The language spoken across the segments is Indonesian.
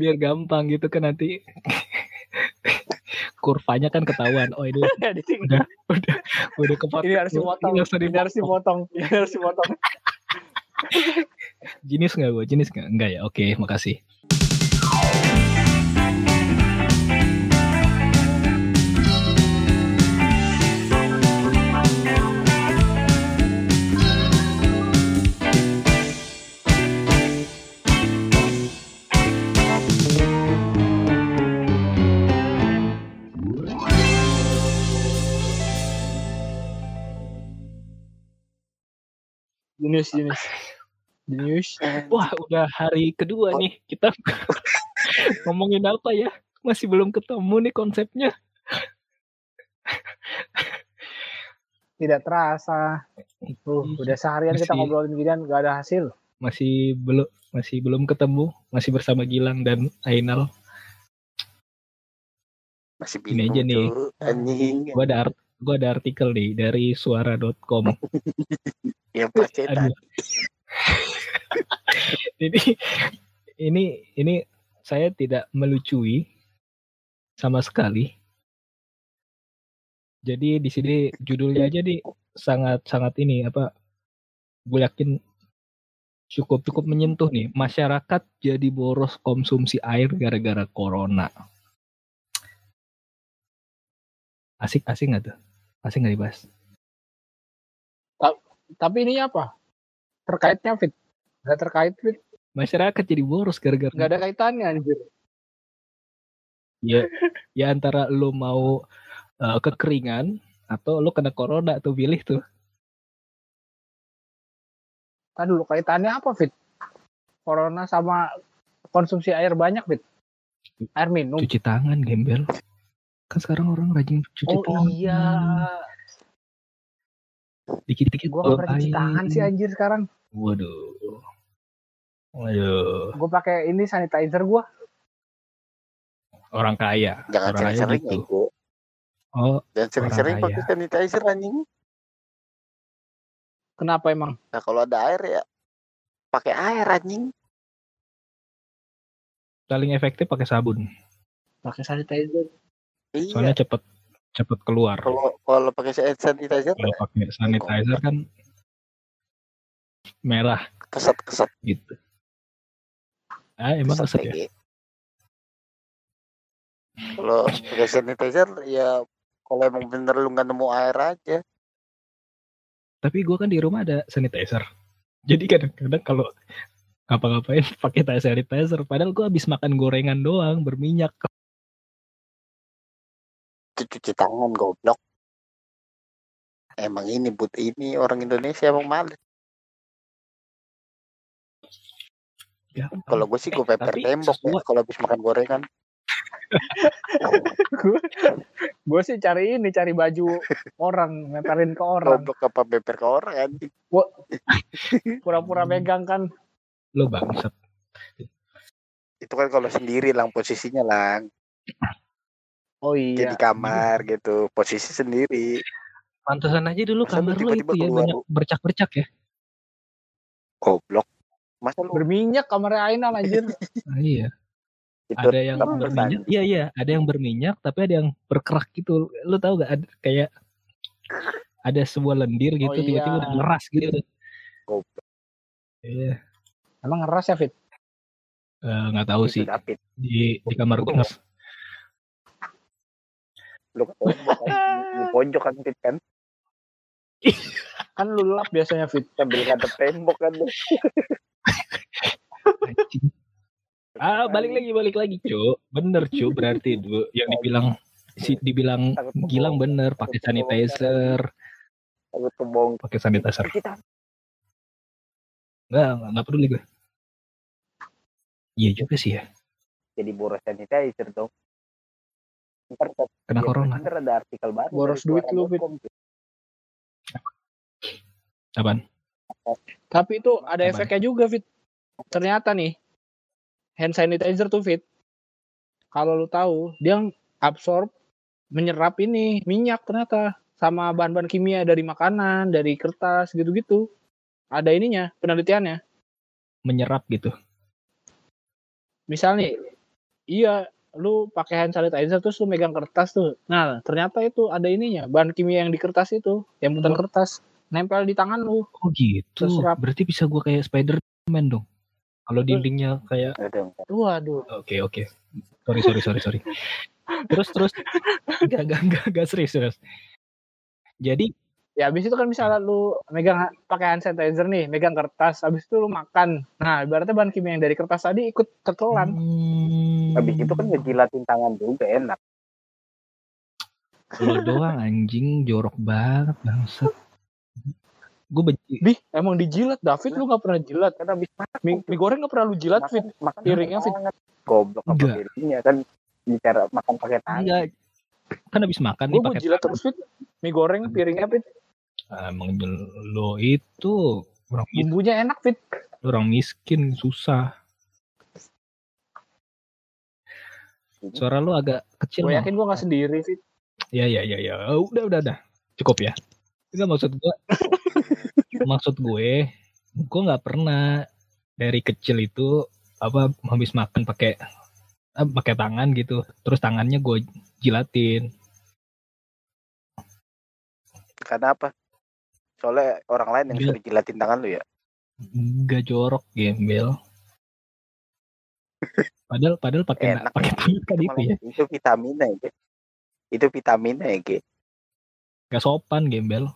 biar gampang gitu kan nanti kurvanya kan ketahuan. Oh ini udah udah udah kepotong. Ini harus dipotong. Ini harus dipotong. Ini harus dipotong. Jenis nggak gue? Jenis nggak? Enggak ya. Oke, makasih. Jenis, jenis. Jenis. Wah, udah hari kedua nih kita ngomongin apa ya? Masih belum ketemu nih konsepnya. Tidak terasa. Tuh, udah seharian kita Masih- ngobrolin ginian gak ada hasil. Masih belum masih belum ketemu, masih bersama Gilang dan Ainal. Masih Ini aja nih. anjing Gua ada gua ada artikel nih dari suara.com. yang pacetan. Jadi ini ini saya tidak melucui sama sekali. Jadi di sini judulnya aja nih sangat sangat ini apa? Gue yakin cukup cukup menyentuh nih. Masyarakat jadi boros konsumsi air gara-gara corona. Asik asik nggak tuh? Asik nggak dibahas? Tapi ini apa? Terkaitnya fit. Gak terkait fit. Masyarakat jadi boros gara-gara Gak ada kaitannya anjir. ya ya antara lo mau uh, kekeringan atau lo kena corona tuh pilih tuh Kan dulu kaitannya apa fit? Corona sama konsumsi air banyak fit. Air minum. cuci tangan gembel kan sekarang orang rajin cuci Oh tangan. Iya. dikit-dikit Gua gak bawa pernah cuci tangan sih anjir sekarang. waduh. Waduh. Gue pakai ini sanitizer gua. orang kaya. Jangan orang kaya gitu. oh jangan sering-sering pakai sanitizer anjing. Kenapa emang? nah kalau ada air ya pakai air anjing. Paling efektif pakai sabun. Pakai sanitizer. Iya. Soalnya cepet cepet keluar. Kalau kalau pakai sanitizer? Kalau pakai sanitizer kan merah. Keset keset gitu. Ah emang keset ya? kalau pakai sanitizer ya kalau emang bener lu nggak nemu air aja. Tapi gue kan di rumah ada sanitizer. Jadi kadang-kadang kalau ngapa-ngapain pakai sanitizer. Padahal gue habis makan gorengan doang berminyak Itu cuci tangan goblok. Emang ini but ini orang Indonesia emang males. Gampang. kalau gue sih gue peper Tapi tembok ya kalau habis makan gorengan. Gue gue sih cari ini cari baju orang ngeterin ke orang. Goblok apa peper ke orang anjing? Pura-pura megang kan. Lo bangsat. Itu kan kalau sendiri lang posisinya lang oh kayak iya di kamar gitu posisi sendiri. Pantesan aja dulu Masa lu kamar tiba-tiba itu ya keluar, banyak bercak-bercak ya? Goblok. Masa lu berminyak kamarnya Ainal anjir. Ah, iya. Itu ada yang berminyak iya iya. Ada yang berminyak tapi ada yang berkerak gitu. Lo tau gak ada, kayak ada sebuah lendir gitu Oh, iya. tiba-tiba udah ngeras gitu. Goblok. iya. Emang ngeras ya fit? Eh, nggak tahu Itu sih. David. Di di kamar gue ngeras lu ke tembok kan di pojok kan Fit, kan? Kan lu lap biasanya fit. Sambil ngadep tembok kan lu. Ah balik lagi balik lagi cu. Bener cu berarti du yang dibilang si dibilang Gilang bener pakai sanitizer. Takut kebong pakai sanitizer. Kita. Nggak nggak- nggak peduli gue. Iya juga sih ya. Jadi boros sanitizer dong ntar kena corona. ntar ada artikel baru Boros duit lu, Fit. apaan? Tapi itu ada Apaan? efeknya juga fit. Ternyata nih hand sanitizer tuh fit kalau lu tahu dia absorb menyerap ini minyak ternyata sama bahan-bahan kimia dari makanan dari kertas gitu-gitu. Ada ininya penelitiannya. Menyerap gitu. Misal nih iya lu pakai hand sanitizer terus lu megang kertas tuh nah ternyata itu ada ininya bahan kimia yang di kertas itu yang bukan kertas nempel di tangan lu Oh gitu. Terserap. Berarti bisa gua kayak Spider-Man dong. Kalau dindingnya kayak waduh Oke oke. Sorry sorry sorry sorry. Terus terus gak gak gak, gak serius serius. Jadi ya habis itu kan misalnya lu megang pakai hand sanitizer nih megang kertas habis itu lu makan nah ibaratnya bahan kimia yang dari kertas tadi ikut tertelan hmm, Habis itu kan ngejilatin tangan juga enak. lo doang anjing jorok banget bangsat. Gue benci. Bih, emang dijilat David lu nggak pernah jilat Kan habis mie, mie goreng nggak pernah lu jilat Fit makan, Piringnya, Fit. Goblok apa piringnya kan bicara makan pakai tangan. Enggak. Kan habis makan nih pakai jilat terus Fit mie goreng piringnya Fit Emang lo itu orang miskin, bumbunya enak Fit orang miskin susah. Suara lu agak kecil. gue yakin gue nggak sendiri Fit Ya ya ya ya. Oh, udah udah udah. Cukup ya. Enggak maksud gue. maksud gue, gue nggak pernah dari kecil itu apa habis makan pakai eh, pakai tangan gitu. Terus tangannya gue jilatin. Karena apa? Soalnya orang lain yang suruh jilatin tangan lu ya. Gak jorok gembel. Padahal padahal pakai Enak. pakai tangan kan itu ya. Itu vitaminnya ya. Itu vitaminnya ya, Ge. Gak sopan gembel.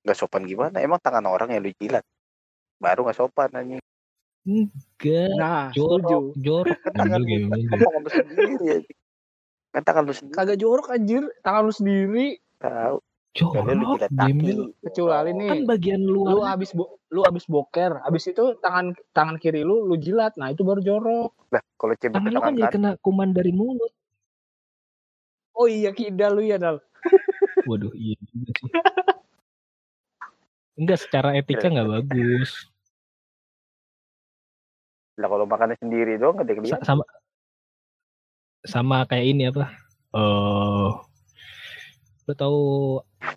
Gak sopan gimana? Emang tangan orang yang lu jilat. Baru gak sopan anjing. Enggak. nah Jorok, jorok tangan gembel lu, gembel. tangan lu sendiri ya. Kan tangan lu sendiri. kagak jorok anjir tangan lu sendiri Tahu. Lu Jorok jilat kaki. gembel. kecuali nih Kan bagian lu luar abis bo- lu abis boker abis itu tangan tangan kiri lu lu jilat nah itu baru jorok Lah, kalau cebok tangan lu kan jadi kan. kena kuman dari mulut. oh iya kidal lu ya dal Waduh, iya juga sih. Enggak secara etika nggak bagus. Lah kalau makannya sendiri doang gak ada Sa- kelihatan. sama sama kayak ini apa? Eh lu tahu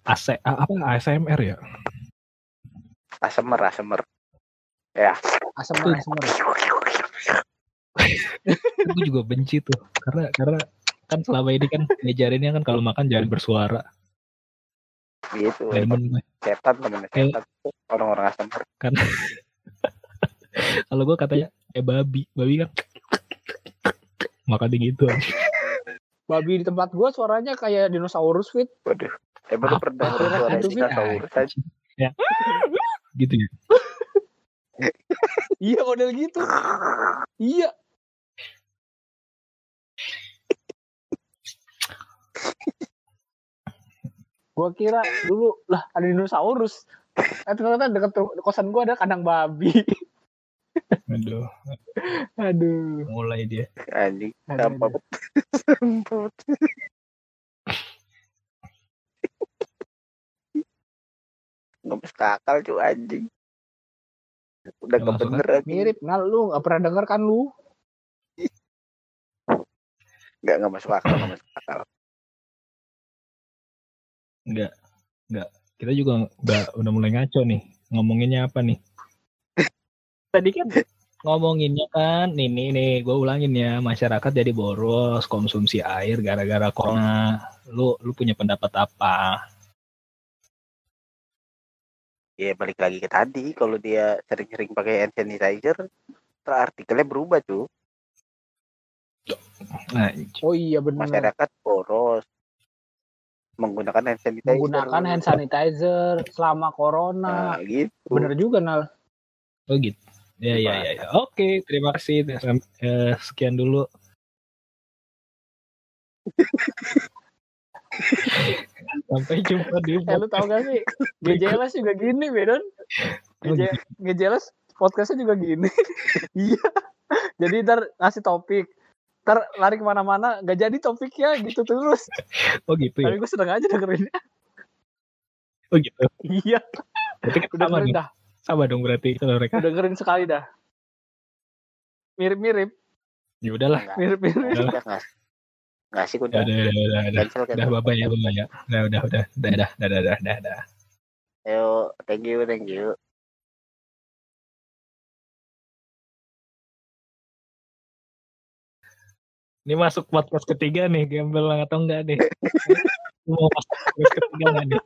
AC apa ASMR ya? Asemer, asemer. Ya. Tuh. asam Gue juga benci tuh karena karena kan selama ini kan ngajarinnya kan kalau makan jangan bersuara. Gitu. Gue. Setan temennya Eh. setan. Orang-orang asemer. Kalau gue katanya eh babi, babi kan makan gitu. Babi di tempat gua suaranya kayak dinosaurus fit Waduh. Emang lu Apa? pernah denger suara dinosaurus aja? Ya. Gitu ya. iya model gitu iya gua kira dulu lah ada dinosaurus eh ternyata deket ru- kosan gua ada kandang babi Aduh, aduh mulai dia. Anjing. Sampah. Sampah. Nggak masuk akal cuy anjing. Udah Nggak masuk kebener anjing. mirip ngal lu nggak pernah denger kan lu Nggak, nggak masuk akal, nggak masuk akal. Enggak, enggak. Kita juga udah udah mulai ngaco nih. Ngomonginnya apa nih? Tadi kan ngomonginnya kan, nih nih nih, gue ulangin ya, masyarakat jadi boros konsumsi air gara-gara corona. Lu lu punya pendapat apa? Ya balik lagi ke tadi, kalau dia sering-sering pakai hand sanitizer, artikelnya berubah tuh. Nah, oh iya benar Masyarakat boros menggunakan hand sanitizer. menggunakan hand sanitizer selama corona Nah, gitu. bener juga nal oh gitu. Ya ya ya. ya. Oke, terima kasih. Eh, sekian dulu. Sampai jumpa di eh lu tau gak sih Gejelas juga gini Bedon Oh, Geje- Gejelas podcastnya juga gini iya jadi ntar ngasih topik ntar lari ke mana-mana gak jadi topiknya gitu terus Oh gitu ya. tapi gue seneng aja dengerinnya Oh gitu. iya kan udah sama dong. Sama berarti kalau mereka. udah dengerin sekali dah mirip-mirip Ya udahlah. Mirip-mirip udah nggak sih Udah, udah udah, udah, udah, udah. cancel Udah, cancel. bye ya, bye ya. Udah, udah, udah. Udah, udah, udah, udah, udah, udah. Ayo, thank you, thank you. Ini masuk podcast ketiga nih, gembel atau enggak nih? Mau masuk podcast ketiga enggak nih?